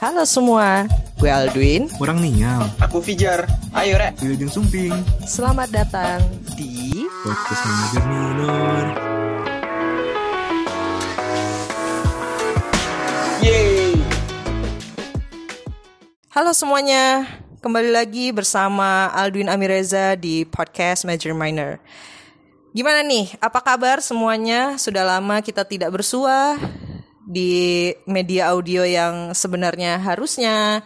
Halo semua, gue Aldwin. Kurang ninyam. Aku Fijar. Ayo, Rek. Wilujeng Sumping. Selamat datang di Podcast Manager Minor. Yeay. Halo semuanya, kembali lagi bersama Aldwin Amireza di podcast Major Minor. Gimana nih? Apa kabar semuanya? Sudah lama kita tidak bersua di media audio yang sebenarnya harusnya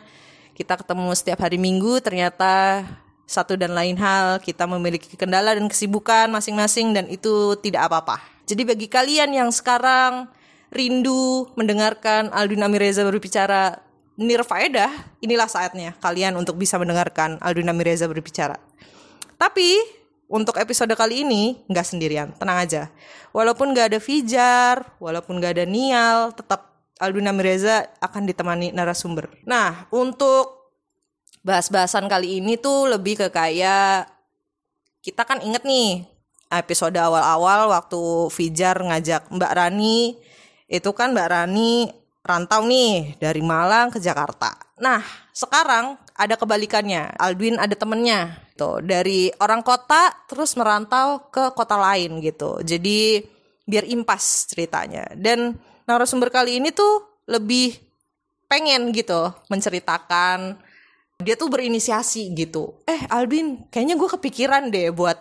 kita ketemu setiap hari Minggu. Ternyata satu dan lain hal kita memiliki kendala dan kesibukan masing-masing dan itu tidak apa-apa. Jadi bagi kalian yang sekarang rindu mendengarkan Aldwin Amireza berbicara nirfaedah, inilah saatnya kalian untuk bisa mendengarkan Aldwin Amireza berbicara. Tapi untuk episode kali ini nggak sendirian, tenang aja. Walaupun nggak ada Fijar, walaupun nggak ada Nial, tetap Aldwin Amireza akan ditemani narasumber. Nah, untuk bahas-bahasan kali ini tuh lebih ke kayak kita kan inget nih episode awal-awal waktu Fijar ngajak Mbak Rani itu kan Mbak Rani rantau nih dari Malang ke Jakarta. Nah, sekarang ada kebalikannya. Aldwin ada temennya tuh dari orang kota terus merantau ke kota lain gitu. Jadi biar impas ceritanya. Dan narasumber kali ini tuh lebih pengen gitu menceritakan dia tuh berinisiasi gitu. Eh Aldwin, kayaknya gue kepikiran deh buat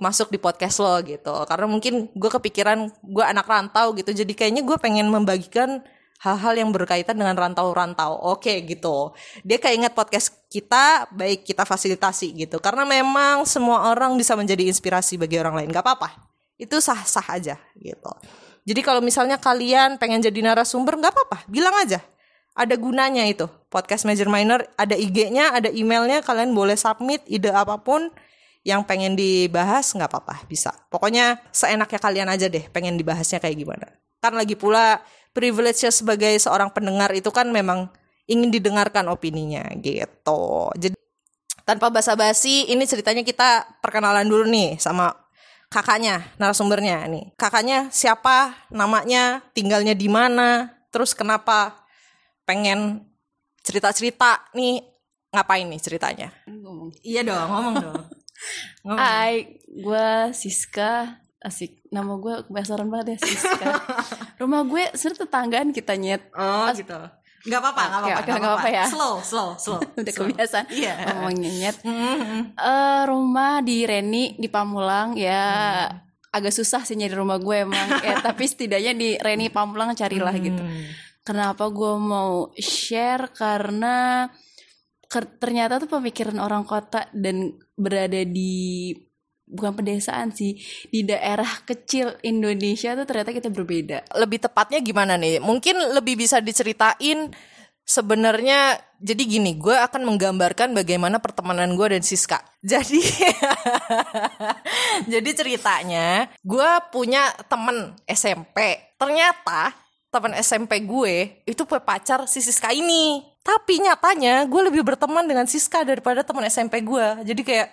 masuk di podcast lo gitu. Karena mungkin gue kepikiran gue anak rantau gitu. Jadi kayaknya gue pengen membagikan hal-hal yang berkaitan dengan rantau-rantau. Oke gitu. Dia kayak ingat podcast kita, baik kita fasilitasi gitu. Karena memang semua orang bisa menjadi inspirasi bagi orang lain. Gak apa-apa. Itu sah-sah aja gitu. Jadi kalau misalnya kalian pengen jadi narasumber, gak apa-apa. Bilang aja. Ada gunanya itu. Podcast Major Minor, ada IG-nya, ada emailnya. Kalian boleh submit ide apa pun yang pengen dibahas nggak apa-apa bisa pokoknya seenaknya kalian aja deh pengen dibahasnya kayak gimana kan lagi pula privilege sebagai seorang pendengar itu kan memang ingin didengarkan opininya gitu. Jadi tanpa basa-basi ini ceritanya kita perkenalan dulu nih sama kakaknya, narasumbernya nih. Kakaknya siapa, namanya, tinggalnya di mana, terus kenapa pengen cerita-cerita nih ngapain nih ceritanya? ngomong. Iya dong, ngomong dong. Ngomong. Hai, gue Siska. Asik, nama gue kebesaran banget ya Siska. Rumah gue sebenarnya tetanggaan kita nyet. Oh gitu. Gak apa-apa, gak Oke, apa-apa, nggak nggak apa-apa ya. Slow, slow, slow. Udah slow. kebiasaan Iya. ngomongnya nyet. Mm-hmm. Eh, rumah di Reni di Pamulang ya agak susah sih nyari rumah gue emang ya tapi setidaknya di Reni Pamulang carilah gitu. Hmm. Kenapa gue mau share karena ternyata tuh pemikiran orang kota dan berada di bukan pedesaan sih di daerah kecil Indonesia tuh ternyata kita berbeda. lebih tepatnya gimana nih? Mungkin lebih bisa diceritain sebenarnya jadi gini, gue akan menggambarkan bagaimana pertemanan gue dan Siska. Jadi jadi ceritanya gue punya temen SMP. Ternyata temen SMP gue itu pacar si Siska ini. Tapi nyatanya gue lebih berteman dengan Siska daripada temen SMP gue. Jadi kayak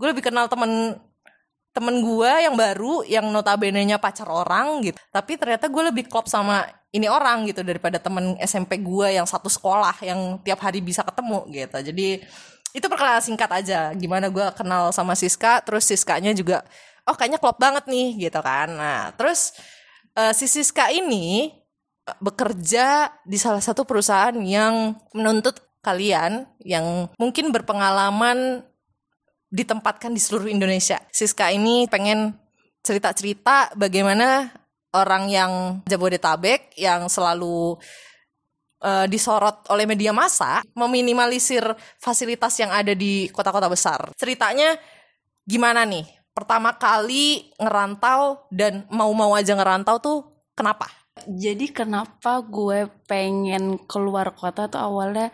gue lebih kenal temen temen gue yang baru yang notabene-nya pacar orang gitu. Tapi ternyata gue lebih klop sama ini orang gitu daripada temen SMP gue yang satu sekolah yang tiap hari bisa ketemu gitu. Jadi itu perkenalan singkat aja. Gimana gue kenal sama Siska terus Siskanya juga oh kayaknya klop banget nih gitu kan. Nah terus eh, si Siska ini eh, bekerja di salah satu perusahaan yang menuntut kalian yang mungkin berpengalaman ditempatkan di seluruh Indonesia. Siska ini pengen cerita-cerita bagaimana orang yang Jabodetabek yang selalu eh, disorot oleh media massa meminimalisir fasilitas yang ada di kota-kota besar. Ceritanya gimana nih? Pertama kali ngerantau dan mau-mau aja ngerantau tuh kenapa? Jadi kenapa gue pengen keluar kota tuh awalnya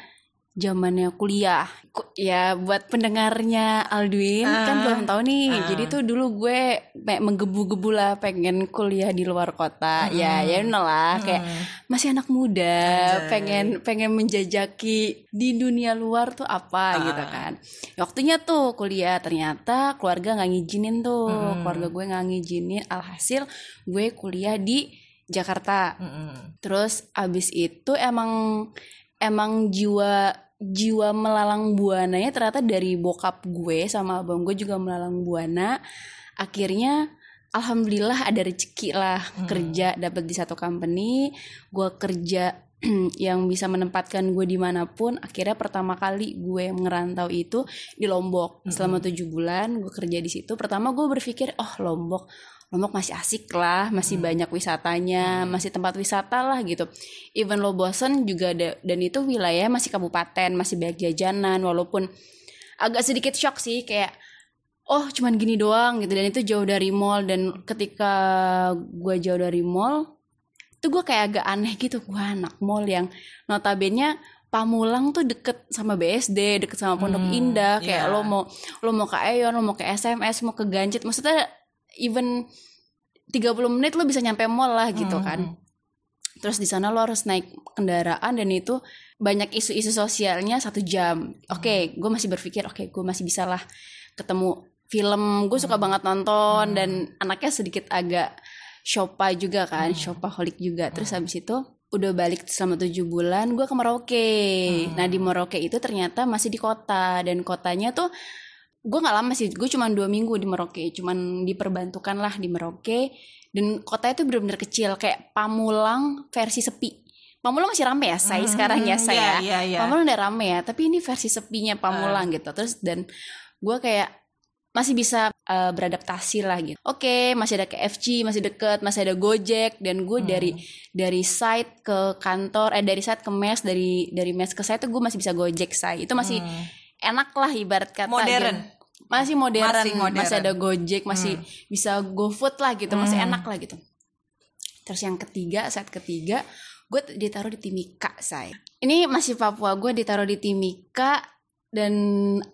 zamannya kuliah. Ku- Ya buat pendengarnya Aldwin kan Ah. belum tahu nih. Ah. Jadi tuh dulu gue kayak menggebu-gebu lah pengen kuliah di luar kota. Ya ya you know lah kayak masih anak muda, Anjay. pengen pengen menjajaki di dunia luar tuh apa gitu Ah. kan. Waktunya tuh kuliah ternyata keluarga nggak ngizinin tuh. Mm. Keluarga gue nggak ngizinin. Alhasil gue kuliah di Jakarta. Mm-mm. Terus abis itu emang emang jiwa jiwa melalang buananya ternyata dari bokap gue sama abang gue juga melalang buana. Akhirnya alhamdulillah ada rezeki lah kerja dapat di satu company. Gue kerja yang bisa menempatkan gue di mana pun. Akhirnya pertama kali gue ngerantau itu di Lombok. Selama tujuh bulan gue kerja di situ. Pertama gue berpikir oh Lombok Lombok masih asik lah, masih banyak wisatanya, masih tempat wisata lah gitu. Even lo bosen juga ada, dan itu wilayah masih kabupaten, masih banyak jajanan, walaupun agak sedikit shock sih kayak oh cuman gini doang gitu. Dan itu jauh dari mall dan ketika gue jauh dari mall itu gue kayak agak aneh gitu. Gue anak mall yang notabene Pamulang tuh deket sama BSD, deket sama Pondok Indah, kayak iya. lo mau lo mau ke Aeon, lo mau ke SMS, mau ke Ganjit, maksudnya even 30 menit lo bisa nyampe mall lah gitu kan. Terus di sana lo harus naik kendaraan dan itu banyak isu-isu sosialnya satu jam. Oke, gue masih berpikir oke gue masih bisa lah ketemu film. Gue suka banget nonton dan anaknya sedikit agak shoppa juga kan, shopaholic juga. Terus habis itu udah balik selama tujuh bulan gue ke Merauke. Nah di Merauke itu ternyata masih di kota dan kotanya tuh gue nggak lama sih gue cuma dua minggu di Merauke cuman diperbantukan lah di Merauke. Dan kotanya tuh bener-bener kecil kayak Pamulang versi sepi. Pamulang masih rame ya saya sekarang ya saya iya, iya. Pamulang udah rame ya tapi ini versi sepinya Pamulang gitu. Terus dan gue kayak masih bisa eh, beradaptasi lah gitu. Oke masih ada KFC masih deket masih ada Gojek dan gue dari dari site ke kantor eh dari site ke mes dari dari mes ke site tuh gue masih bisa Gojek say itu masih enak lah ibarat kata Modern. gitu. Masih modern, Masih modern. masih ada Gojek, masih bisa GoFood lah gitu, masih enak lah gitu. Terus yang ketiga, saat ketiga, gue ditaruh di Timika, say. Ini masih Papua, gue ditaruh di Timika dan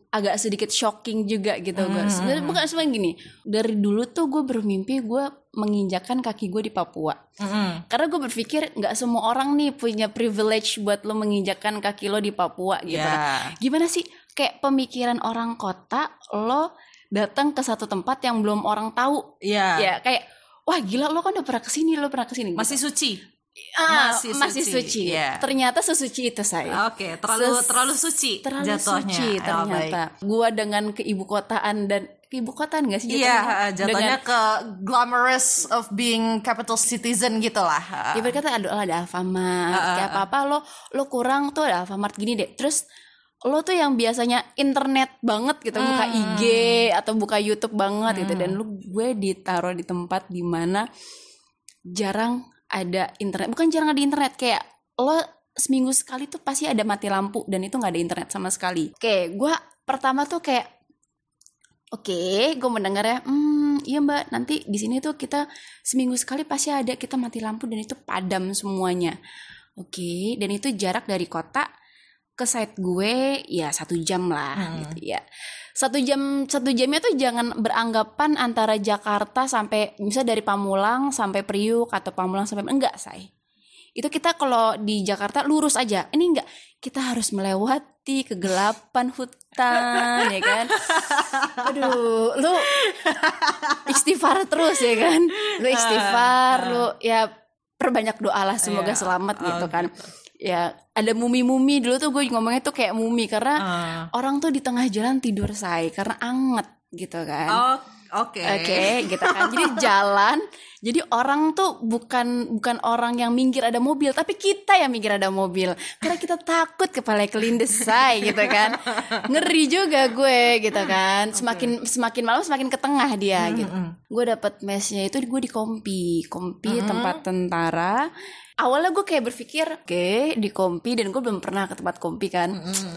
agak sedikit shocking juga gitu gue. Sebenarnya bukan sebenarnya gini, dari dulu tuh gue bermimpi gue menginjakan kaki gue di Papua. Mm-mm. Karena gue berpikir nggak semua orang nih punya privilege buat lo menginjakan kaki lo di Papua gitu. Ya. Gimana sih kayak pemikiran orang kota lo datang ke satu tempat yang belum orang tahu. Iya. Ya kayak wah gila lo kan udah pernah ke sini lo pernah ke sini. Masih gitu. suci. Ah, masih masih, suci, suci. iya. Ternyata sesuci itu saya. Oke, terlalu Ses- terlalu suci Terlalu jatuhnya. suci Oh, ternyata. Gua dengan keibukotaan dan keibukotaan gak sih Iya, jatuhnya? jatuhnya Dengan- ke glamorous of being capital citizen gitu lah. Ya berkata ada ada Alfamart kayak apa apa lo lo kurang tuh ada Alfamart gini deh terus lo tuh yang biasanya internet banget gitu buka IG atau buka YouTube banget gitu. Dan lo gue ditaruh di tempat di mana jarang ada internet. Bukan jarang ada internet kayak lo seminggu sekali tuh pasti ada mati lampu dan itu nggak ada internet sama sekali. Oke gue pertama tuh kayak Oke, gue mendengar ya, hmm, iya mbak, nanti di sini tuh kita seminggu sekali pasti ada kita mati lampu dan itu padam semuanya. Oke, dan itu jarak dari kota ke site gue ya satu jam lah gitu ya. Satu jam satu jamnya tuh jangan beranggapan antara Jakarta sampai misalnya dari Pamulang sampai Priuk atau Pamulang sampai enggak say. Itu kita kalau di Jakarta lurus aja. Ini enggak, kita harus melewati kegelapan hutan ya kan. Aduh, lu istighfar terus ya kan. Lu istighfar, lu ya perbanyak doa lah semoga Iya. selamat Oh, gitu kan. Ya, ada mumi-mumi dulu tuh gue ngomongnya tuh kayak mumi karena Ah. orang tuh di tengah jalan tidur say karena anget gitu kan. Oh, oke. Oke, gitu kan. Jadi jalan, jadi orang tuh bukan bukan orang yang minggir ada mobil, tapi kita yang minggir ada mobil. Karena kita takut kepala kelindes say gitu kan. Ngeri juga gue gitu kan. Semakin semakin malam semakin ke tengah dia gitu. Gue dapet mesnya itu gue di Kompi, Kompi tempat tentara. Awalnya gue kayak berpikir, oke di Kompi dan gue belum pernah ke tempat Kompi kan.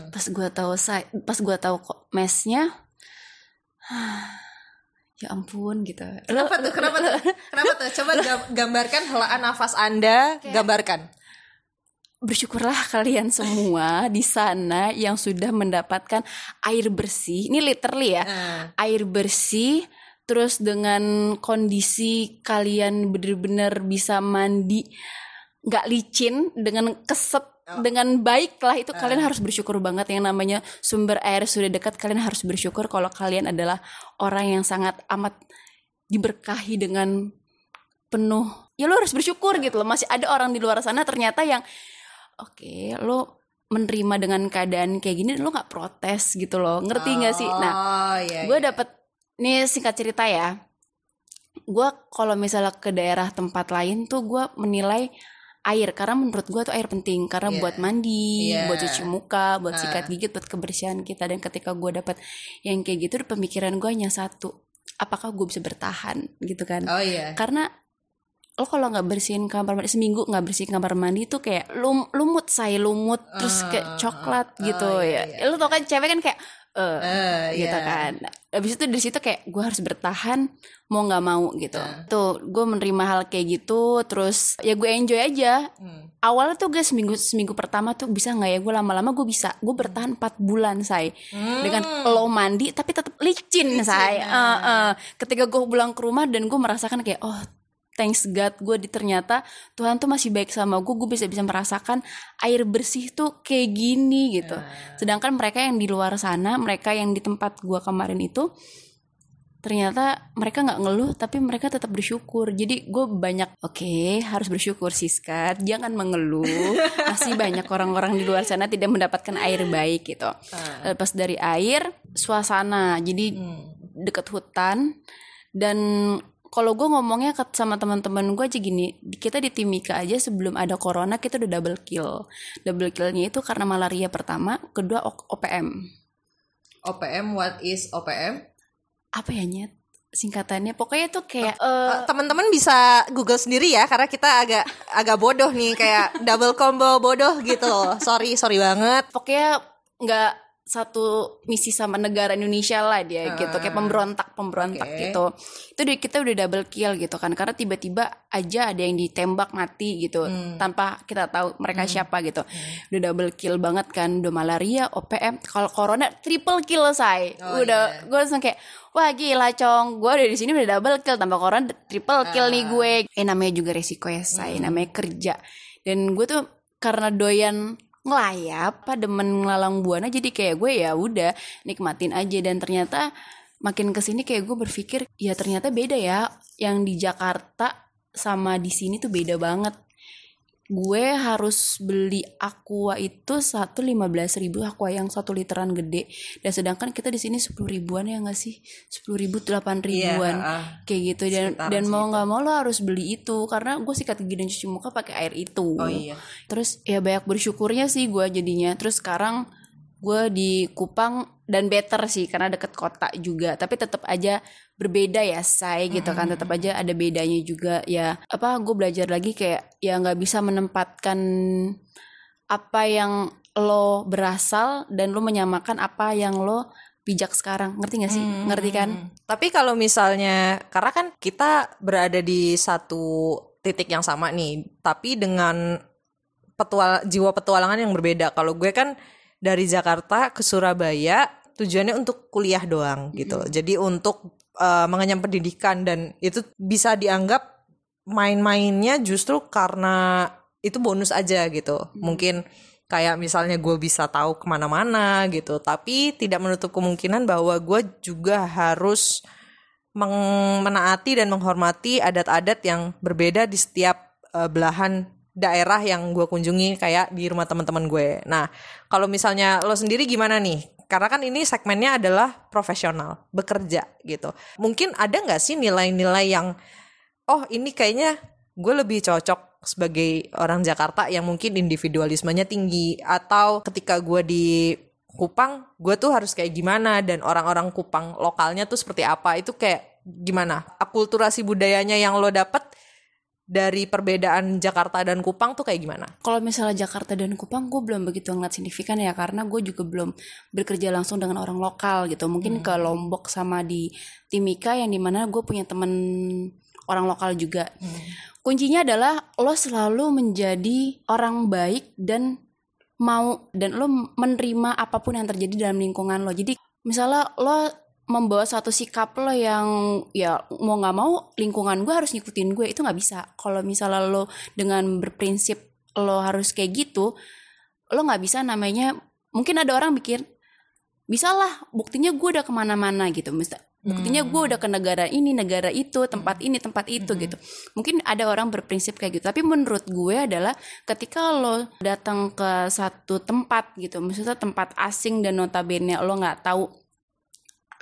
Pas gue tahu pas gue tahu kok mesnya ya ampun gitu. Kenapa tuh? Kenapa tuh? Kenapa tuh? Coba gam- gambarkan helaan nafas Anda, gambarkan. bersyukurlah kalian semua di sana yang sudah mendapatkan air bersih. Ini literally ya. Nah, Air bersih terus dengan kondisi kalian bener-bener bisa mandi nggak licin dengan keset dengan baik lah itu kalian harus bersyukur banget. Yang namanya sumber air sudah dekat kalian harus bersyukur kalau kalian adalah orang yang sangat amat diberkahi dengan penuh. Ya lo harus bersyukur gitu loh. Masih ada orang di luar sana ternyata yang oke lo menerima dengan keadaan kayak gini lo nggak protes gitu loh. Ngerti nggak sih? Nah Oh, iya, gue iya. dapet nih singkat cerita ya. Gue kalau misalnya ke daerah tempat lain tuh gue menilai air karena menurut gue tuh air penting karena Iya. buat mandi Iya. buat cuci muka buat sikat gigit buat kebersihan kita dan ketika gue dapet yang kayak gitu pemikiran gue hanya satu apakah gue bisa bertahan gitu kan Oh iya. karena lo kalau nggak bersihin kamar mandi seminggu nggak bersihin kamar mandi tuh kayak lum, lumut say lumut terus kayak coklat ah, gitu ah, ya iya, iya. lo tau kan cewek kan kayak eh Eh, gitu iya. kan habis itu dari situ kayak gue harus bertahan mau nggak mau gitu Ah. tuh gue menerima hal kayak gitu terus ya gue enjoy aja Hmm. awalnya tuh gue seminggu seminggu pertama tuh bisa nggak ya gue lama-lama gue bisa gue bertahan 4 bulan say dengan lo mandi tapi tetap licin, say nah. Eh, eh. ketika gue pulang ke rumah dan gue merasakan kayak oh thanks God gue di ternyata Tuhan tuh masih baik sama gue gue bisa bisa merasakan air bersih tuh kayak gini gitu. Sedangkan mereka yang di luar sana mereka yang di tempat gue kemarin itu ternyata mereka nggak ngeluh tapi mereka tetap bersyukur. Jadi gue banyak oke harus bersyukur Siska jangan mengeluh. Masih banyak orang-orang di luar sana tidak mendapatkan air baik gitu. Lepas dari air suasana. Jadi deket hutan dan kalau gue ngomongnya ke- sama teman-teman gue aja gini kita di Timika aja sebelum ada corona kita udah double kill double killnya itu karena malaria pertama kedua OPM OPM what is OPM? apa ya nyet singkatannya pokoknya tuh kayak eh, Eh, teman-teman bisa Google sendiri ya karena kita agak agak bodoh nih kayak double combo bodoh gitu loh. Sorry, sorry banget. pokoknya nggak satu misi sama negara Indonesia lah dia gitu kayak pemberontak pemberontak Oke. gitu. Itu di- kita udah double kill gitu kan karena tiba-tiba aja ada yang ditembak mati gitu tanpa kita tahu mereka siapa gitu. Udah double kill banget kan udah malaria OPM kalau corona triple kill say. Oh, udah gue langsung kayak wah gila cong. Gue udah di sini udah double kill tanpa corona triple kill nih gue. Eh namanya juga resiko ya say. Namanya kerja. Dan gue tuh karena doyan ngelayap apa demen ngelalang buana jadi kayak gue ya udah nikmatin aja. Dan ternyata makin ke sini kayak gue berpikir ya ternyata beda ya yang di Jakarta sama di sini tuh beda banget gue harus beli aqua itu satu lima belas ribu aqua yang satu literan gede. Dan sedangkan kita di sini sepuluh ribuan ya nggak sih? Sepuluh ribu delapan ribuan. ah. kayak gitu. Dan dan mau nggak mau lo harus beli itu. Karena gue sikat gigi dan cuci muka pakai air itu. Oh iya. terus ya banyak bersyukurnya sih gue jadinya. Terus sekarang gue di Kupang dan better sih karena deket kota juga. Tapi tetap aja berbeda ya say gitu kan. Tetap aja ada bedanya juga ya. Apa gue belajar lagi kayak ya nggak bisa menempatkan apa yang lo berasal dan lo menyamakan apa yang lo bijak sekarang. Ngerti gak sih? Ngerti kan? Hmm. Tapi kalau misalnya karena kan kita berada di satu titik yang sama nih, tapi dengan petual jiwa petualangan yang berbeda. Kalau gue kan dari Jakarta ke Surabaya tujuannya untuk kuliah doang gitu. Jadi untuk eh, mengenyam pendidikan dan itu bisa dianggap main-mainnya justru karena itu bonus aja gitu. Mungkin kayak misalnya gue bisa tahu ke mana-mana gitu tapi tidak menutup kemungkinan bahwa gue juga harus menaati dan menghormati adat-adat yang berbeda di setiap eh, belahan daerah yang gue kunjungi kayak di rumah teman-teman gue. Nah, kalau misalnya lo sendiri gimana nih? Karena kan ini segmennya adalah profesional, bekerja gitu. Mungkin ada nggak sih nilai-nilai yang oh ini kayaknya gue lebih cocok sebagai orang Jakarta yang mungkin individualismenya tinggi atau ketika gue di Kupang gue tuh harus kayak gimana dan orang-orang Kupang lokalnya tuh seperti apa itu kayak gimana akulturasi budayanya yang lo dapet dari perbedaan Jakarta dan Kupang tuh kayak gimana? Kalau misalnya Jakarta dan Kupang, gue belum begitu ngeliat signifikan ya karena gue juga belum bekerja langsung dengan orang lokal gitu. Mungkin ke Lombok sama di Timika yang di mana gue punya temen orang lokal juga. Kuncinya adalah lo selalu menjadi orang baik dan mau dan lo menerima apa pun yang terjadi dalam lingkungan lo. Jadi misalnya lo membawa suatu sikap lo yang ya mau nggak mau lingkungan gue harus ngikutin gue. Itu nggak bisa. Kalau misalnya lo dengan berprinsip lo harus kayak gitu lo nggak bisa namanya mungkin ada orang mikir bisalah buktinya gue udah ke mana-mana gitu. Misal, buktinya gue udah ke negara ini negara itu tempat ini tempat itu gitu. Mungkin ada orang berprinsip kayak gitu. Tapi menurut gue adalah ketika lo datang ke satu tempat gitu maksudnya tempat asing dan notabene lo nggak tahu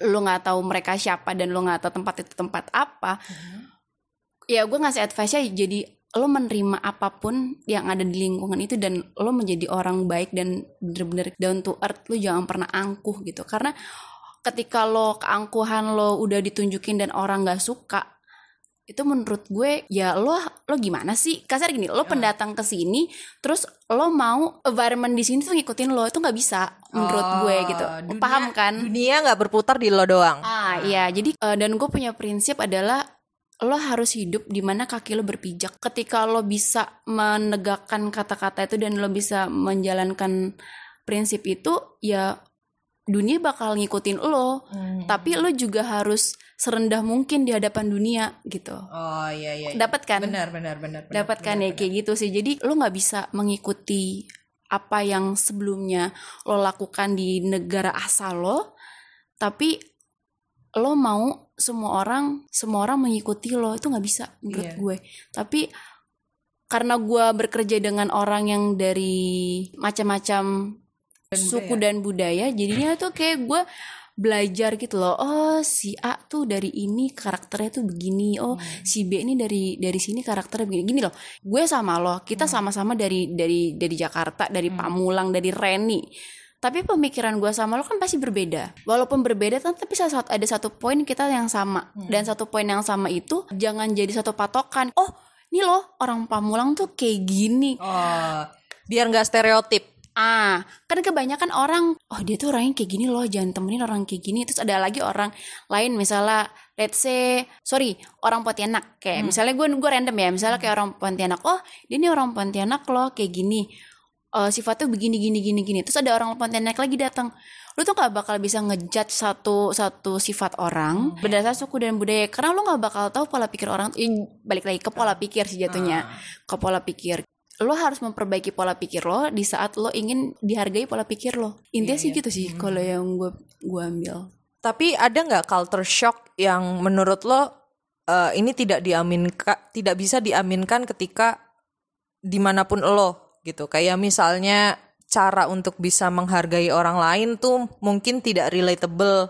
lo nggak tahu mereka siapa dan lo nggak tahu tempat itu tempat apa ya gue ngasih advice nya jadi lo menerima apa pun yang ada di lingkungan itu dan lo menjadi orang baik dan bener-bener down to earth lo jangan pernah angkuh gitu. Karena ketika lo keangkuhan lo udah ditunjukin dan orang nggak suka itu menurut gue ya lo lo gimana sih? Kasar gini lo pendatang ke sini terus lo mau environment di sini tuh ngikutin lo itu nggak bisa menurut gue gitu. Oh, dunia- paham kan? Dunia nggak berputar di lo doang. Ah iya, jadi eh, dan gue punya prinsip adalah lo harus hidup di mana kaki lo berpijak. Ketika lo bisa menegakkan kata-kata itu dan lo bisa menjalankan prinsip itu, ya dunia bakal ngikutin lo. Hmm. Tapi lo juga harus serendah mungkin di hadapan dunia gitu. Oh iya iya. iya. Dapat kan? Benar benar benar. benar, Dapat kan benar, ya benar. kayak gitu sih. Jadi lo nggak bisa mengikuti apa yang sebelumnya lo lakukan di negara asal lo, tapi lo mau semua orang semua orang mengikuti lo itu nggak bisa menurut Iya. gue. Tapi karena gue bekerja dengan orang yang dari macam-macam Dan suku budaya. dan budaya, jadinya tuh kayak gue belajar gitu loh. Oh si A tuh dari ini karakternya tuh begini. Oh Hmm. si B ini dari dari sini karakternya begini. Gini loh. Gue sama lo, kita sama-sama dari dari dari Jakarta, dari Hmm. Pamulang, dari Reni. Tapi pemikiran gue sama lo kan pasti berbeda. Walaupun berbeda kan tapi satu ada satu poin kita yang sama. Hmm. Dan satu poin yang sama itu jangan jadi satu patokan. Oh, ini loh orang Pamulang tuh kayak gini. Oh, biar nggak stereotip. Ah, kan kebanyakan orang, oh dia tuh orangnya kayak gini loh, jangan temenin orang kayak gini. Terus ada lagi orang lain, misalnya, let's say, sorry, orang Pontianak. Kayak misalnya gue gue random ya, misalnya kayak orang Pontianak. Oh, dia ini orang Pontianak loh, kayak gini. Eh, sifatnya begini, gini, gini, gini. Terus ada orang Pontianak lagi datang. Lu tuh gak bakal bisa ngejudge satu satu sifat orang berdasarkan suku dan budaya karena lu gak bakal tahu pola pikir orang Ih, balik lagi ke pola pikir sih jatuhnya ke pola pikir lo harus memperbaiki pola pikir lo di saat lo ingin dihargai pola pikir lo. Intinya sih gitu sih kalau yang gue gue ambil. Tapi ada nggak culture shock yang menurut lo eh, ini tidak diaminkan, tidak bisa diaminkan ketika di mana pun lo gitu. Kayak misalnya cara untuk bisa menghargai orang lain tuh mungkin tidak relatable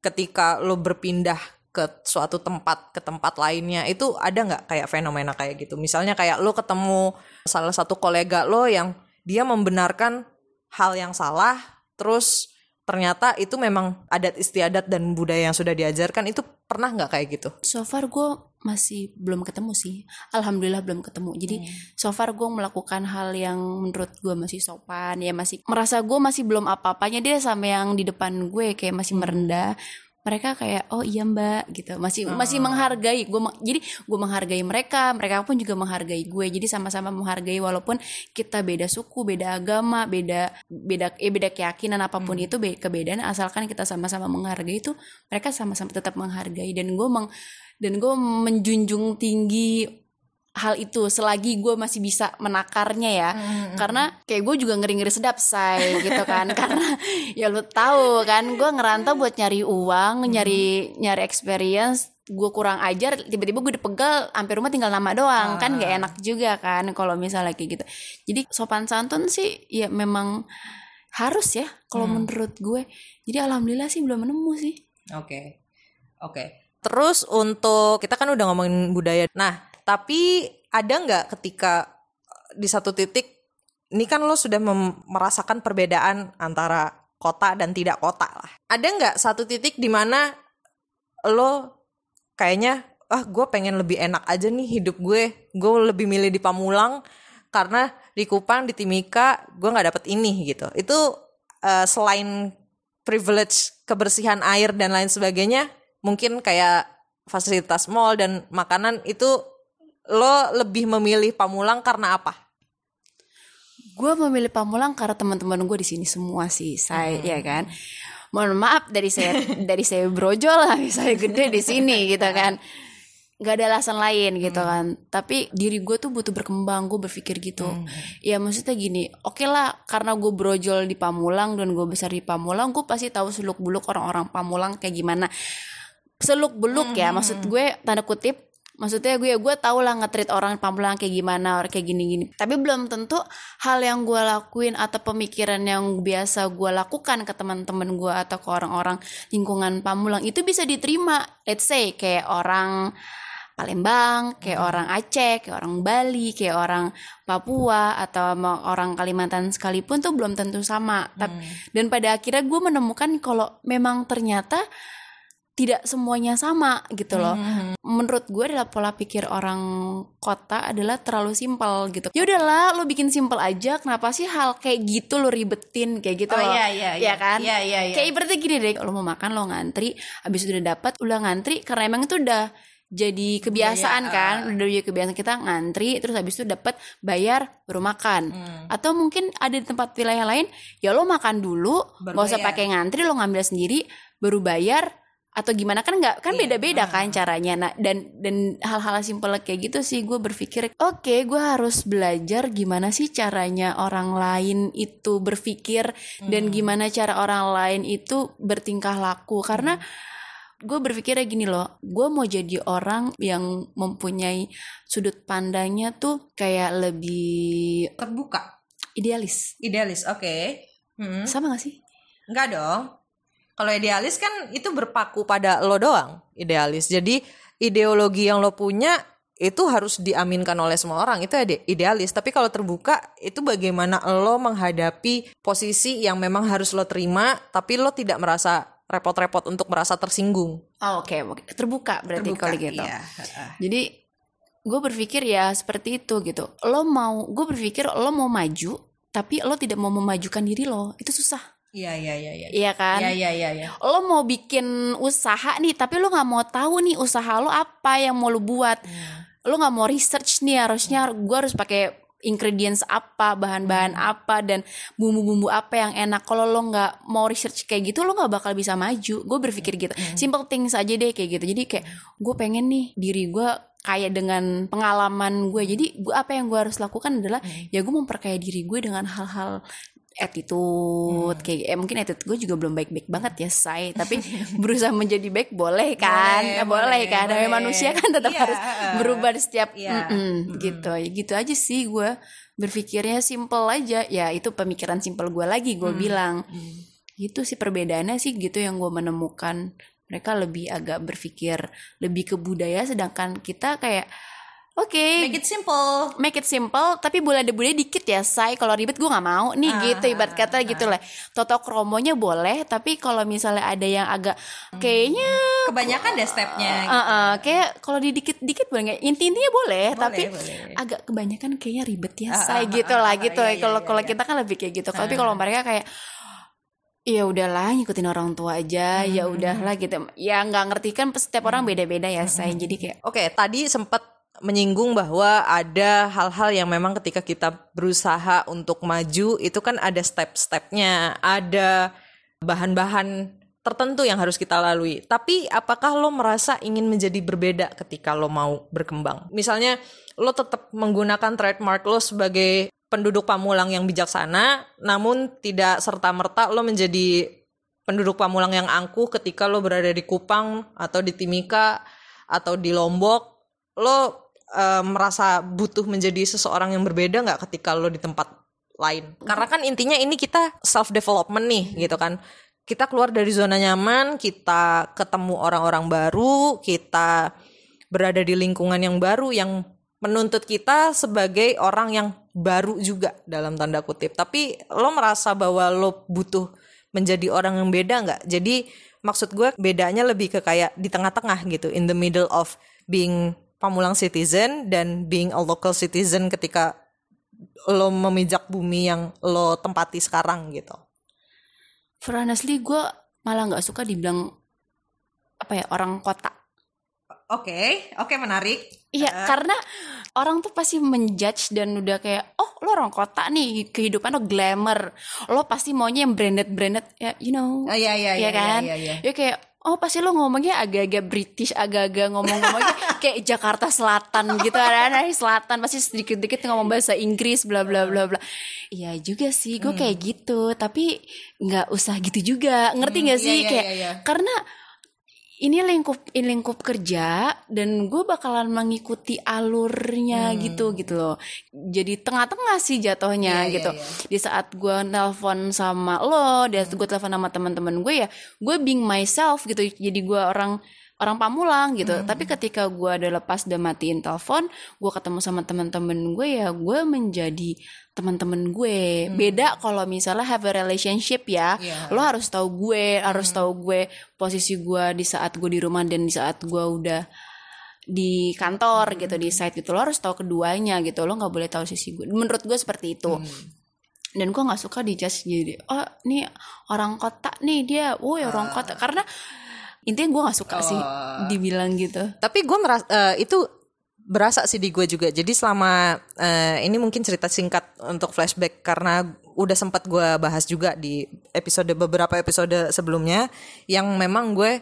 ketika lo berpindah ke suatu tempat ke tempat lainnya itu ada nggak kayak fenomena kayak gitu? Misalnya kayak lo ketemu salah satu kolega lo yang dia membenarkan hal yang salah terus ternyata itu memang adat istiadat dan budaya yang sudah diajarkan itu pernah nggak kayak gitu? So far gue masih belum ketemu sih. Alhamdulillah belum ketemu. Jadi so far gue melakukan hal yang menurut gue masih sopan ya masih merasa gue masih belum apa-apanya dia sama yang di depan gue kayak masih merendah mereka kayak oh iya mbak gitu. Masih masih menghargai gue jadi gue menghargai mereka mereka pun juga menghargai gue. Jadi sama-sama menghargai walaupun kita beda suku beda agama beda beda eh beda keyakinan apa pun itu be- kebedaan. Asalkan kita sama-sama menghargai itu mereka sama-sama tetap menghargai. Dan gue meng dan gue menjunjung tinggi hal itu selagi gue masih bisa menakarnya ya. Karena kayak gue juga ngeri ngeri sedap say gitu kan. Karena ya lu tahu kan gue ngerantau buat nyari uang nyari nyari experience gue kurang ajar tiba-tiba gue dipegal hampir rumah tinggal nama doang. Kan gak enak juga kan kalau misalnya kayak gitu. Jadi sopan santun sih ya memang harus ya kalau menurut gue. Jadi alhamdulillah sih belum nemu sih. Oke. Oke. Terus untuk kita kan udah ngomongin budaya. Nah, tapi ada nggak ketika eh, di satu titik ini kan lo sudah merasakan perbedaan antara kota dan tidak kota lah. Ada nggak satu titik di mana lo kayaknya ah gue pengen lebih enak aja nih hidup gue. Gue lebih milih di Pamulang karena di Kupang di Timika gue nggak dapet ini gitu. Itu eh, selain privilege kebersihan air dan lain sebagainya mungkin kayak fasilitas mall dan makanan itu lo lebih memilih Pamulang karena apa? gue memilih Pamulang karena teman-teman gue di sini semua sih saya ya kan? Mohon maaf dari saya dari saya brojol lah saya gede di sini gitu kan? Nggak ada alasan lain gitu kan? Tapi diri gue tuh butuh berkembang gue berpikir gitu. Ya maksudnya gini oke lah karena gue brojol di Pamulang dan gue besar di Pamulang gue pasti tahu seluk beluk orang-orang Pamulang kayak gimana. Seluk beluk ya maksud gue tanda kutip maksudnya gue gue tau lah ngetrit orang Pamulang kayak gimana orang kayak gini-gini. Tapi belum tentu hal yang gue lakuin atau pemikiran yang biasa gue lakukan ke teman-teman gue atau ke orang-orang lingkungan Pamulang itu bisa diterima. Let's say kayak orang Palembang, kayak orang Aceh, kayak orang Bali, kayak orang Papua atau orang Kalimantan sekalipun tuh belum tentu sama. Tap- Dan pada akhirnya gue menemukan kalau memang ternyata tidak semuanya sama gitu loh. Menurut gue adalah pola pikir orang kota adalah terlalu simpel gitu. Ya udahlah, lo bikin simpel aja. Kenapa sih hal kayak gitu lo ribetin kayak gitu Oh, loh? iya, iya, iya. Ya kan? Iya, iya, iya. Kayak ibaratnya gini deh, lo mau makan lo ngantri, habis itu udah dapat, udah ngantri karena emang itu udah jadi kebiasaan Budaya, kan, udah jadi kebiasaan kita ngantri, terus habis itu dapat bayar baru makan. Hmm. Atau mungkin ada di tempat wilayah lain, ya lo makan dulu, nggak usah pakai ngantri, lo ngambil sendiri, baru bayar atau gimana kan nggak kan Iya, beda-beda kan caranya nah dan dan hal-hal simpel kayak gitu sih gue berpikir oke gue harus belajar gimana sih caranya orang lain itu berpikir dan Hmm. gimana cara orang lain itu bertingkah laku karena gue berpikirnya gini loh gue mau jadi orang yang mempunyai sudut pandangnya tuh kayak lebih Terbuka, idealis idealis. Oke. Hmm. sama gak sih Enggak dong. Kalau idealis kan itu berpaku pada lo doang, idealis. Jadi ideologi yang lo punya itu harus diaminkan oleh semua orang. Itu ide- idealis. Tapi kalau terbuka itu bagaimana lo menghadapi posisi yang memang harus lo terima tapi lo tidak merasa repot-repot untuk merasa tersinggung. oh, oke oke terbuka berarti kalau gitu Iya. Jadi gue berpikir ya seperti itu gitu. Lo mau, gue berpikir lo mau maju, tapi lo tidak mau memajukan diri lo, itu susah, Iya, iya, iya, iya. iya kan? Iya, iya, iya, iya. Lo mau bikin usaha nih, tapi lo nggak mau tahu nih usaha lo apa yang mau lo buat. Lo nggak mau research nih, harusnya gue harus pakai ingredients apa, bahan-bahan apa dan bumbu-bumbu apa yang enak. Kalau lo nggak mau research kayak gitu, lo nggak bakal bisa maju. Gue berpikir gitu. Simple things aja deh kayak gitu. Jadi kayak gue pengen nih diri gue kayak dengan pengalaman gue. Jadi gue apa yang gue harus lakukan adalah ya gue memperkaya diri gue dengan hal-hal attitude kayak eh, mungkin attitude gue juga belum baik-baik banget ya say tapi berusaha menjadi baik boleh kan? Boleh, Eh, boleh, boleh, kan? Namanya boleh. manusia kan tetap Iya, harus berubah setiap Iya. Mm-mm, gitu. Ya gitu aja sih gue berpikirnya simple aja. Ya itu pemikiran simple gue lagi Hmm. gue bilang itu sih perbedaannya sih gitu yang gue menemukan. Mereka lebih agak berpikir lebih ke budaya sedangkan kita kayak oke. Make it simple. make it simple tapi boleh ada budaya dikit ya say kalau ribet gue nggak mau. Nih Ah, gitu ibarat kata gitu lah. Toto kromonya boleh tapi kalau misalnya ada yang agak Hmm. kayaknya Kebanyakan deh stepnya. uh, uh, kayak kalau di dikit dikit boleh nggak? Inti intinya boleh, Boleh, tapi boleh. agak kebanyakan kayaknya ribet ya Ah, say ah, gitu ah, lah ah, gitu. iya, kalau iya, kalau iya. kita kan lebih kayak gitu. Tapi kalau mereka kayak ya udahlah ngikutin orang tua aja ya Hmm. udahlah gitu. Ya nggak ngerti kan setiap orang beda-beda ya say jadi kayak Oke, tadi sempat menyinggung bahwa ada hal-hal yang memang ketika kita berusaha untuk maju itu kan ada step-stepnya, ada bahan-bahan tertentu yang harus kita lalui. Tapi apakah lo merasa ingin menjadi berbeda ketika lo mau berkembang? Misalnya lo tetap menggunakan trademark lo sebagai penduduk Pamulang yang bijaksana, namun tidak serta-merta lo menjadi penduduk Pamulang yang angkuh ketika lo berada di Kupang atau di Timika atau di Lombok, lo eh, merasa butuh menjadi seseorang yang berbeda nggak ketika lo di tempat lain? Karena kan intinya ini kita self development nih, gitu kan. Kita keluar dari zona nyaman, kita ketemu orang-orang baru, kita berada di lingkungan yang baru yang menuntut kita sebagai orang yang baru juga dalam tanda kutip. Tapi lo merasa bahwa lo butuh menjadi orang yang beda nggak? Jadi maksud gue bedanya lebih ke kayak di tengah-tengah gitu, in the middle of being Pamulang citizen dan being a local citizen ketika lo memijak bumi yang lo tempati sekarang gitu. for honestly gue malah nggak suka dibilang apa ya orang kota Oke, oke menarik. Iya, karena orang tuh pasti menjudge dan udah kayak, oh lo orang kota nih, kehidupan lo glamour, lo pasti maunya yang branded branded, ya you know, Ah, iya, iya, ya iya, kan? iya, iya. Ya kayak, oh pasti lo ngomongnya agak-agak British agak-agak ngomong-ngomongnya kayak Jakarta Selatan gitu ada dari selatan pasti sedikit-sedikit ngomong bahasa Inggris bla bla bla bla. Iya juga sih gue kayak gitu. Tapi nggak usah gitu juga. Ngerti nggak iya, sih? iya, kayak iya, iya. karena ini lingkup ini lingkup kerja dan gue bakalan mengikuti alurnya gitu gitu loh jadi tengah-tengah sih jatuhnya Hmm. Iya, gitu iya. di saat gue nelpon sama lo di saat gue telepon sama teman-teman gue ya gue being myself gitu jadi gue orang orang pamulang gitu. Hmm. tapi ketika gue udah lepas udah matiin telepon gue ketemu sama teman-teman gue ya gue menjadi teman-teman gue. Beda kalau misalnya have a relationship ya. Hmm. Iya. lo harus tahu gue harus tahu gue posisi gue di saat gue di rumah dan di saat gue udah di kantor gitu di site gitu. Lo harus tahu keduanya gitu. Lo nggak boleh tahu sisi gue menurut gue seperti itu. Dan gue nggak suka dijudge jadi oh nih orang kota nih dia. Woi orang kota. Karena intinya gue nggak suka sih dibilang gitu Tapi gue merasa eh, itu berasa sih di gue juga. Jadi selama eh, ini mungkin cerita singkat untuk flashback karena udah sempat gue bahas juga di episode beberapa episode sebelumnya yang memang gue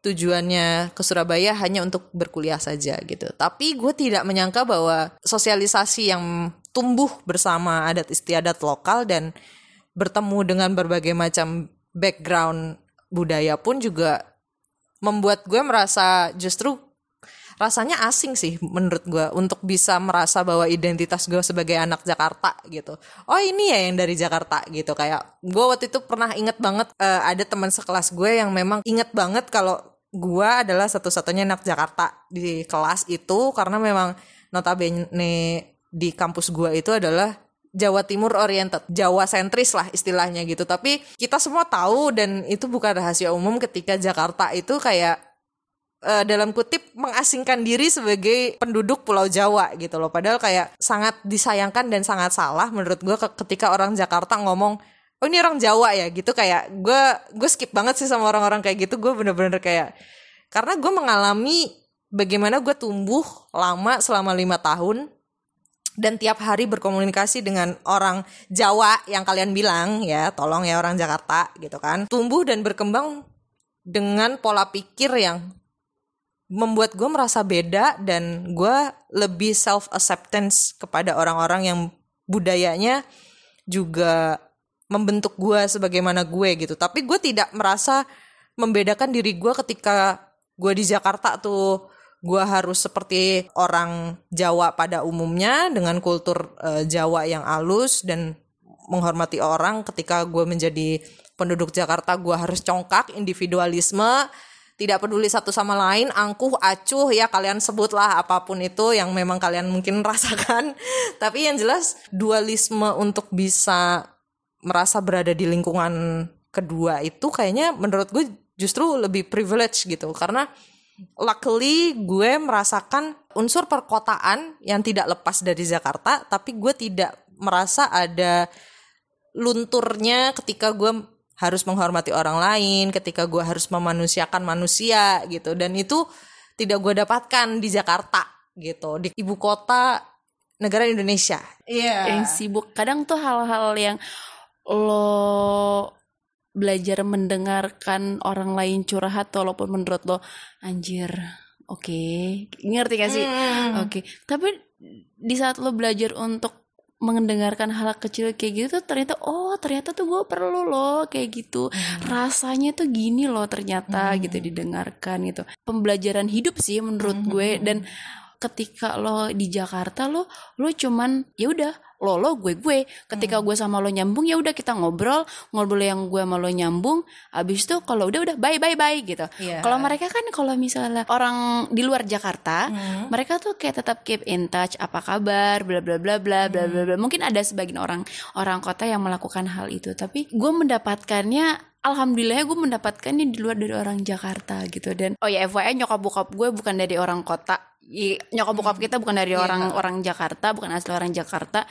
tujuannya ke Surabaya hanya untuk berkuliah saja gitu. Tapi gue tidak menyangka bahwa sosialisasi yang tumbuh bersama adat istiadat lokal dan bertemu dengan berbagai macam background budaya pun juga membuat gue merasa justru rasanya asing sih menurut gue untuk bisa merasa bahwa identitas gue sebagai anak Jakarta gitu. Oh ini ya yang dari Jakarta gitu kayak gue waktu itu pernah inget banget eh, ada teman sekelas gue yang memang inget banget kalau gue adalah satu-satunya anak Jakarta di kelas itu karena memang notabene di kampus gue itu adalah Jawa Timur oriented, Jawa sentris lah istilahnya gitu. Tapi kita semua tahu dan itu bukan rahasia umum ketika Jakarta itu kayak eh, dalam kutip mengasingkan diri sebagai penduduk Pulau Jawa gitu loh. Padahal kayak sangat disayangkan dan sangat salah menurut gue ke- ketika orang Jakarta ngomong oh ini orang Jawa ya gitu kayak gue gue skip banget sih sama orang-orang kayak gitu. Gue bener-bener kayak karena gue mengalami bagaimana gue tumbuh lama selama lima tahun dan tiap hari berkomunikasi dengan orang Jawa yang kalian bilang ya tolong ya orang Jakarta gitu kan. Tumbuh dan berkembang dengan pola pikir yang membuat gue merasa beda dan gue lebih self acceptance kepada orang-orang yang budayanya juga membentuk gue sebagaimana gue gitu. Tapi gue tidak merasa membedakan diri gue ketika gue di Jakarta tuh gue harus seperti orang Jawa pada umumnya dengan kultur eh, Jawa yang halus dan menghormati orang. Ketika gue menjadi penduduk Jakarta gue harus congkak individualisme tidak peduli satu sama lain angkuh acuh ya kalian sebutlah apa pun itu yang memang kalian mungkin rasakan. Tapi yang jelas dualisme untuk bisa merasa berada di lingkungan kedua itu kayaknya menurut gue justru lebih privilege gitu. Karena luckily gue merasakan unsur perkotaan yang tidak lepas dari Jakarta tapi gue tidak merasa ada lunturnya ketika gue harus menghormati orang lain ketika gue harus memanusiakan manusia gitu. Dan itu tidak gue dapatkan di Jakarta gitu. Di ibu kota negara Indonesia. Iya. Yang sibuk. Kadang tuh hal-hal yang lo belajar mendengarkan orang lain curhat walaupun menurut lo anjir oke. Ngerti gak sih? Hmm. oke. Tapi di saat lo belajar untuk mendengarkan hal kecil kayak gitu tuh ternyata oh ternyata tuh gue perlu loh kayak gitu. Rasanya tuh gini loh ternyata gitu didengarkan gitu. Pembelajaran hidup sih menurut gue dan ketika lo di Jakarta lo lo cuman ya udah lo lo gue gue. Ketika gue sama lo nyambung ya udah kita ngobrol ngobrol yang gue sama lo nyambung. Abis itu kalau udah udah bye bye bye gitu. Iya. kalau mereka kan kalau misalnya orang di luar Jakarta Hmm. mereka tuh kayak tetap keep in touch apa kabar bla bla bla bla bla bla bla. Mungkin ada sebagian orang orang kota yang melakukan hal itu. Tapi gue mendapatkannya Alhamdulillah gue mendapatkannya di luar dari orang Jakarta gitu. Dan oh ya FYI nyokap bokap gue bukan dari orang kota. Nyokap bokap kita bukan dari orang orang Jakarta bukan asli orang Jakarta.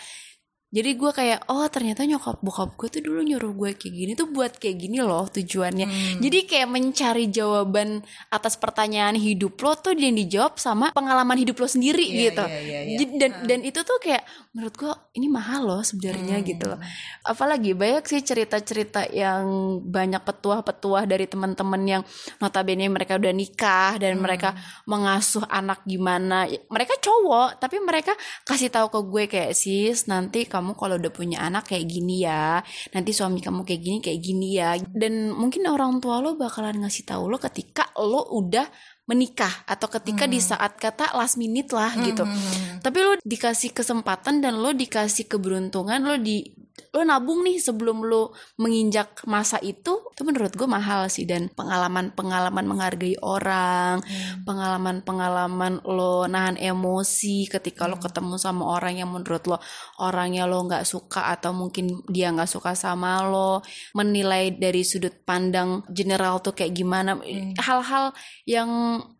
Jadi gue kayak oh ternyata nyokap bokap gue tuh dulu nyuruh gue kayak gini tuh buat kayak gini loh tujuannya. Hmm. jadi kayak mencari jawaban atas pertanyaan hidup lo tuh yang dijawab sama pengalaman hidup lo sendiri Iya, gitu. iya, iya. Jadi- dan dan itu tuh kayak menurut gue ini mahal loh sebenarnya Hmm. gitu loh apalagi banyak sih cerita-cerita yang banyak petuah-petuah dari teman-teman yang notabene mereka udah nikah dan Hmm. mereka mengasuh anak gimana mereka cowok tapi mereka kasih tahu ke gue kayak sis nanti kamu kalau udah punya anak kayak gini ya nanti suami kamu kayak gini kayak gini ya dan mungkin orang tua lo bakalan ngasih tahu lo ketika lo udah menikah atau ketika di saat kata last minute lah gitu Hmm. tapi lo dikasih kesempatan dan lo dikasih keberuntungan lo di lo nabung nih sebelum lo menginjak masa itu itu menurut gue mahal sih. Dan pengalaman-pengalaman menghargai orang pengalaman-pengalaman lo nahan emosi ketika lo ketemu sama orang yang menurut lo orangnya lo nggak suka atau mungkin dia nggak suka sama lo menilai dari sudut pandang general tuh kayak gimana. Hal-hal yang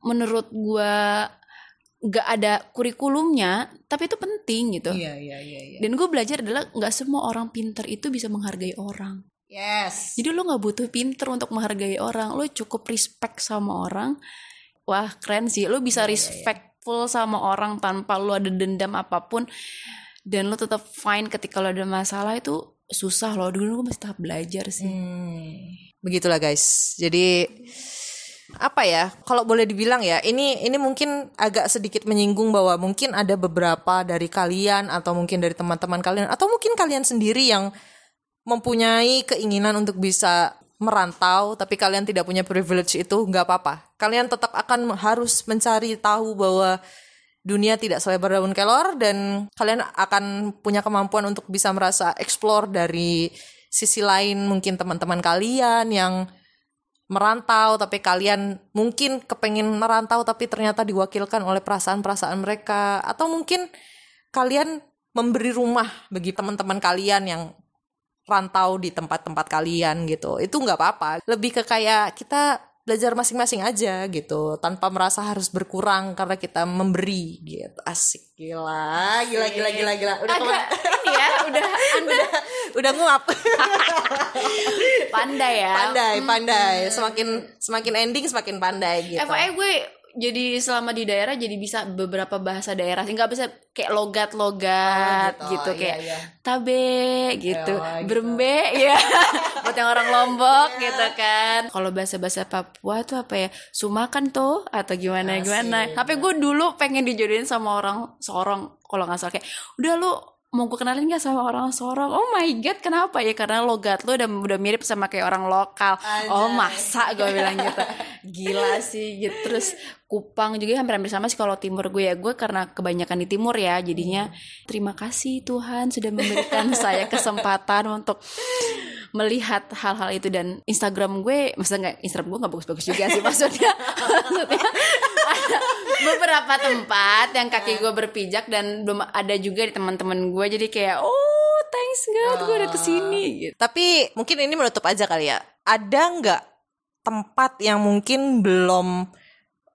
menurut gue nggak ada kurikulumnya tapi itu penting gitu. Iya, iya, iya, iya. dan gue belajar adalah nggak semua orang pinter itu bisa menghargai orang. Yes. jadi lo nggak butuh pinter untuk menghargai orang. Lo cukup respect sama orang. Wah keren sih. Lo bisa respectful sama orang tanpa lo ada dendam apa pun. Dan lo tetap fine ketika lo ada masalah itu susah loh. Dulu gue masih tahap belajar sih. Hmm. Begitulah guys. Jadi apa ya? Kalau boleh dibilang ya, ini ini mungkin agak sedikit menyinggung bahwa mungkin ada beberapa dari kalian atau mungkin dari teman-teman kalian atau mungkin kalian sendiri yang mempunyai keinginan untuk bisa merantau tapi kalian tidak punya privilege itu nggak apa-apa. Kalian tetap akan harus mencari tahu bahwa dunia tidak selebar daun kelor dan kalian akan punya kemampuan untuk bisa merasa explore dari sisi lain mungkin teman-teman kalian yang merantau tapi kalian mungkin kepengen merantau tapi ternyata diwakilkan oleh perasaan-perasaan mereka. Atau mungkin kalian memberi rumah bagi teman-teman kalian yang rantau di tempat-tempat kalian gitu. Itu nggak apa-apa. Lebih ke kayak kita belajar masing-masing aja gitu tanpa merasa harus berkurang karena kita memberi gitu. Asik gila gila gila gila gila. Udah agak ini ya udah anda udah nguap. Pandai ya. Pandai pandai. semakin semakin ending semakin pandai gitu. FYI gue jadi selama di daerah jadi bisa beberapa bahasa daerah sih nggak bisa kayak logat-logat Oh, gitu, Iya, kayak iya. tabe gitu, Ya, gitu. berembe ya buat yang orang Lombok gitu kan. Kalau bahasa-bahasa Papua tuh apa ya? Sumakan tuh atau gimana Asik. gimana. Tapi gue dulu pengen dijodohin sama orang Sorong kalau nggak salah kayak udah lu mau gue kenalin gak sama orang Sorong? Oh my god, kenapa ya? Karena logat lu udah udah mirip sama kayak orang lokal. Oh masa gue bilang gitu. Gila sih gitu. Terus Kupang juga hampir-hampir sama sih kalau timur gue ya. Gue karena kebanyakan di timur ya. Jadinya terima kasih Tuhan sudah memberikan saya kesempatan untuk melihat hal-hal itu dan Instagram gue maksudnya nggak Instagram gue nggak bagus-bagus juga sih maksudnya maksudnya beberapa tempat yang kaki gue berpijak dan belum ada juga di teman-teman gue jadi kayak oh thanks God gue udah ke sini gitu. Tapi mungkin ini menutup aja kali ya. Ada nggak tempat yang mungkin belum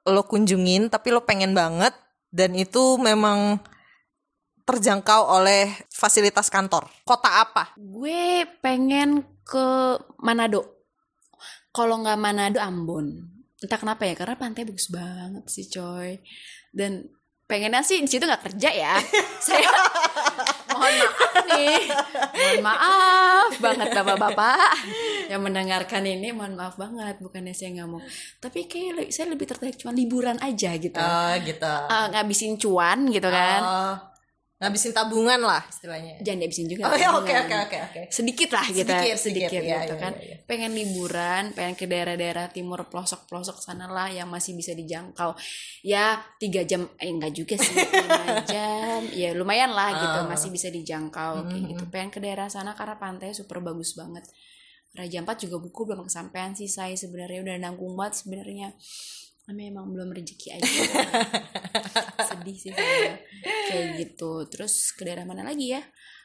lo kunjungin tapi lo pengen banget dan itu memang terjangkau oleh fasilitas kantor? Kota apa? Gue pengen ke Manado. Kalau nggak Manado Ambon entah kenapa ya karena pantai bagus banget sih coy. Dan pengennya sih di situ nggak kerja ya. Saya mohon maaf nih. Mohon maaf banget bapak-bapak yang mendengarkan ini. Mohon maaf banget bukannya saya nggak mau. Tapi kayak saya lebih tertarik cuma liburan aja gitu. Gitu. Eh, ngabisin cuan gitu kan. Oh, ngabisin tabungan lah istilahnya. Jangan dihabisin juga oh ya oke oke oke oke. Sedikit lah gitu Sedikit, sedikit, sedikit, ya, gitu ya, kan. ya, ya. pengen liburan pengen ke daerah-daerah timur pelosok pelosok sana lah yang masih bisa dijangkau. Ya tiga jam eh enggak juga sih lima jam. Ya lumayan lah gitu Ah. masih bisa dijangkau kayak Mhm. gitu. Pengen ke daerah sana karena pantai super bagus banget. Raja Ampat juga buku belum kesampaian sih saya sebenarnya. Udah nanggung banget sebenarnya tapi emang belum rezeki aja. Sedih sih saya kayak gitu. Terus ke daerah mana lagi ya?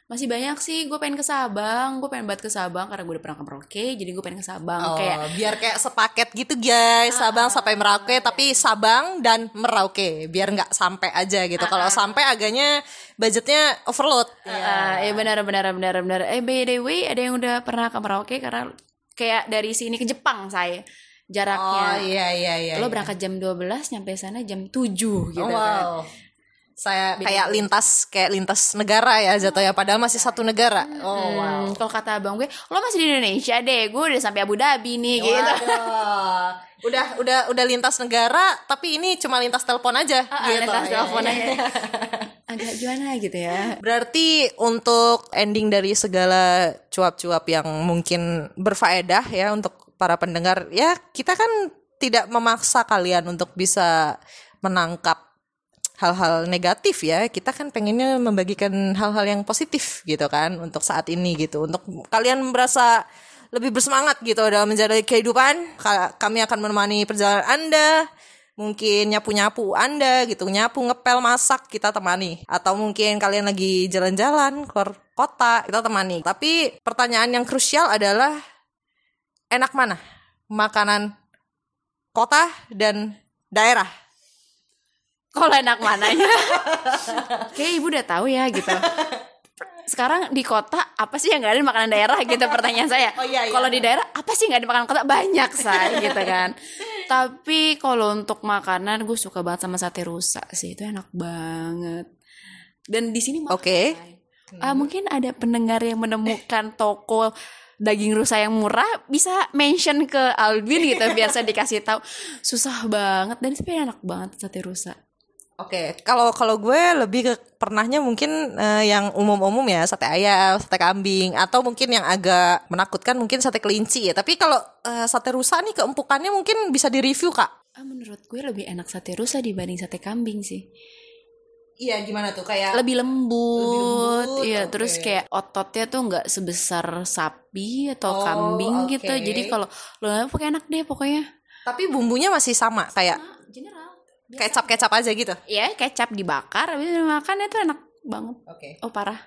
Masih banyak sih, gue pengen ke Sabang, gue pengen banget ke Sabang karena gue udah pernah ke Merauke, jadi gue pengen ke Oh, Sabang. Kayak biar kayak sepaket gitu guys, Sabang sampai Merauke, tapi Sabang dan Merauke, biar nggak sampai aja gitu. Kalau sampai agaknya budgetnya overload. Ah, ya benar benar benar benar. Eh by the way, ada yang udah pernah ke Merauke karena kayak dari sini ke Jepang saya jaraknya. Oh iya iya iya. Lo iya. berangkat jam 12 nyampe sana jam 7 gitu Oh, kan. wow. Saya kayak lintas kayak lintas negara ya jatuhnya padahal masih satu negara. Oh wow. Hmm, kalau kata abang gue, lo masih di Indonesia deh, gue udah sampai Abu Dhabi nih gitu. Waduh. Udah udah udah lintas negara tapi ini cuma lintas telepon aja Ah, gitu. lintas Iya, telepon iya. aja. Agak gimana gitu ya. Berarti untuk ending dari segala cuap-cuap yang mungkin berfaedah ya untuk para pendengar ya kita kan tidak memaksa kalian untuk bisa menangkap hal-hal negatif ya kita kan pengennya membagikan hal-hal yang positif gitu kan untuk saat ini gitu untuk kalian merasa lebih bersemangat gitu dalam menjalani kehidupan Ka- kami akan menemani perjalanan anda mungkin nyapu-nyapu Anda gitu, nyapu, ngepel, masak kita temani. Atau mungkin kalian lagi jalan-jalan keluar kota, kita temani. Tapi pertanyaan yang krusial adalah enak mana? Makanan kota dan daerah. Kalau enak mananya? Kayak ibu udah tahu ya gitu. Sekarang di kota apa sih yang gak ada di makanan daerah gitu pertanyaan saya. Oh, iya, iya. Kalau di daerah apa sih yang gak ada di makanan kota banyak saya gitu kan. Tapi kalau untuk makanan gue suka banget sama sate rusa sih itu enak banget. Dan di sini. Oke. Ah, mungkin ada pendengar yang menemukan toko daging rusa yang murah bisa mention ke Alvin gitu biar saya dikasih tahu susah banget dan tapi enak banget sate rusa Oke, kalau kalau gue lebih ke pernahnya mungkin eh, yang umum-umum ya sate ayam, sate kambing, atau mungkin yang agak menakutkan mungkin sate kelinci ya. Tapi kalau eh, sate rusa nih keempukannya mungkin bisa direview kak. Ah, menurut gue lebih enak sate rusa dibanding sate kambing sih. Iya gimana tuh kayak Lebih lembut, iya. oke. Terus kayak ototnya tuh nggak sebesar sapi atau Oh, kambing gitu. oke. Jadi kalau lo pakai enak deh pokoknya. tapi bumbunya masih sama kayak General. kecap-kecap aja gitu. Iya, kecap dibakar, habis makan itu enak banget. Oke. Oh parah.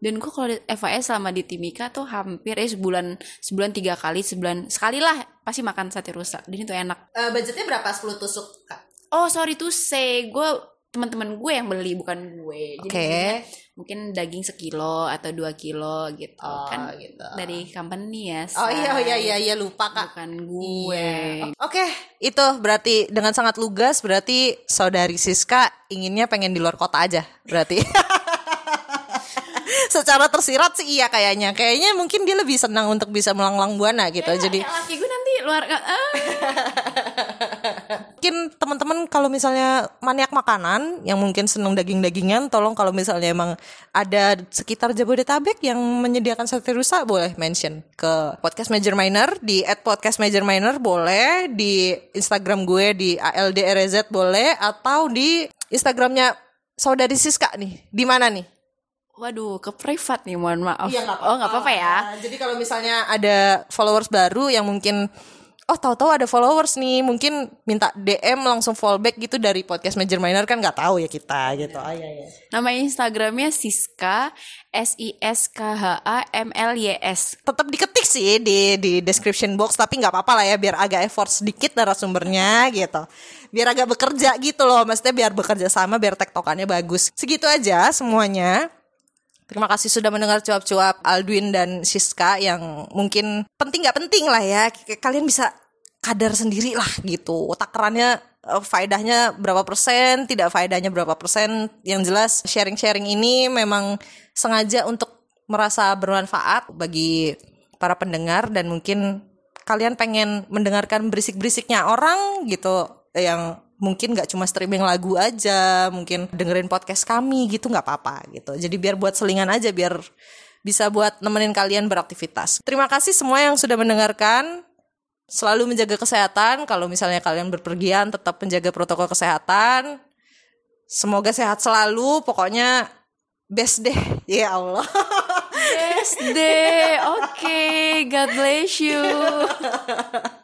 Dan gue kalau di FAS selama di Timika tuh hampir eh sebulan sebulan tiga kali sebulan sekali lah pasti makan sate rusa. Dan itu enak. Eh, budgetnya berapa 10 tusuk kak? Oh sorry to say, gue teman-teman gue yang beli bukan gue. Jadi belinya mungkin daging sekilo atau dua kilo gitu Oh, kan gitu. dari company ya. Oh iya oh, iya iya iya lupa kak. Bukan gue. Iya. Oke, itu berarti dengan sangat lugas berarti saudari Siska inginnya pengen di luar kota aja berarti. Secara tersirat sih iya kayaknya. Kayaknya mungkin dia lebih senang untuk bisa melanglang buana gitu. Jadi Ya, laki gue nanti luar ah. mungkin teman-teman kalau misalnya maniak makanan yang mungkin seneng daging-dagingan tolong kalau misalnya emang ada sekitar Jabodetabek yang menyediakan sate rusa boleh mention ke podcast Major Minor di at podcast Major Minor boleh di Instagram gue di ALDRZ boleh atau di Instagramnya saudari Siska nih di mana nih? Waduh, ke privat nih, mohon maaf. Iya, nggak oh, nggak apa-apa ya. Jadi kalau misalnya ada followers baru yang mungkin oh tahu-tahu ada followers nih, mungkin minta DM langsung fallback gitu dari podcast Major Minor kan nggak tahu ya kita gitu. Ah, iya, iya. Nama Instagramnya Siska S I S K H A M L Y S. Tetap diketik sih di di description box tapi nggak apa-apa lah ya biar agak effort sedikit narasumbernya gitu. Biar agak bekerja gitu loh, maksudnya biar bekerja sama biar tektokannya bagus. Segitu aja semuanya. Terima kasih sudah mendengar cuap-cuap Aldwin dan Siska yang mungkin penting nggak penting lah ya. Kalian bisa kadar sendiri lah gitu. Takarannya eh, faedahnya berapa persen, tidak faedahnya berapa persen. Yang jelas sharing-sharing ini memang sengaja untuk merasa bermanfaat bagi para pendengar dan mungkin kalian pengen mendengarkan berisik-berisiknya orang gitu yang mungkin nggak cuma streaming lagu aja, mungkin dengerin podcast kami gitu nggak apa-apa gitu. Jadi biar buat selingan aja biar bisa buat nemenin kalian beraktivitas. Terima kasih semua yang sudah mendengarkan. Selalu menjaga kesehatan. Kalau misalnya kalian berpergian tetap menjaga protokol kesehatan. Semoga sehat selalu. Pokoknya best deh. Ya Allah. Yes, deh. Oke, God bless you.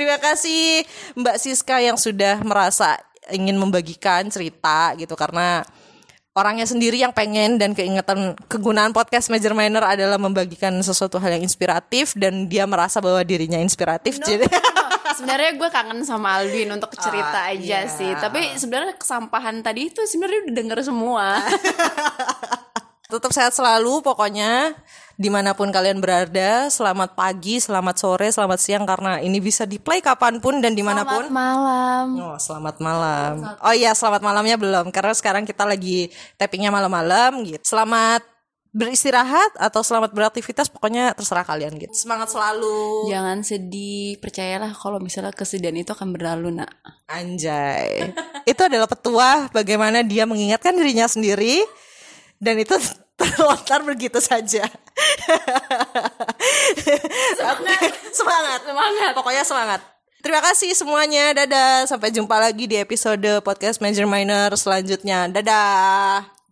Terima kasih Mbak Siska yang sudah merasa ingin membagikan cerita gitu karena orangnya sendiri yang pengen dan keingetan kegunaan podcast Major Minor adalah membagikan sesuatu hal yang inspiratif dan dia merasa bahwa dirinya inspiratif. Jadi sebenarnya gue kangen sama Alvin untuk cerita Ah, aja iya. sih tapi sebenarnya kesampahan tadi itu sebenarnya udah denger semua tetap sehat selalu pokoknya di mana pun kalian berada. Selamat pagi, selamat sore, selamat siang karena ini bisa di play kapan pun dan di mana pun. Selamat malam Oh, selamat malam. Oh iya, selamat malamnya belum karena sekarang kita lagi tappingnya malam-malam gitu. Selamat beristirahat atau selamat beraktivitas pokoknya terserah kalian gitu. Semangat selalu. jangan sedih percayalah kalau misalnya kesedihan itu akan berlalu nak Anjay. itu adalah petuah bagaimana dia mengingatkan dirinya sendiri dan itu terlontar begitu saja. semangat. semangat, semangat. Pokoknya semangat. Terima kasih semuanya. Dadah. Sampai jumpa lagi di episode podcast Major Minor selanjutnya. Dadah.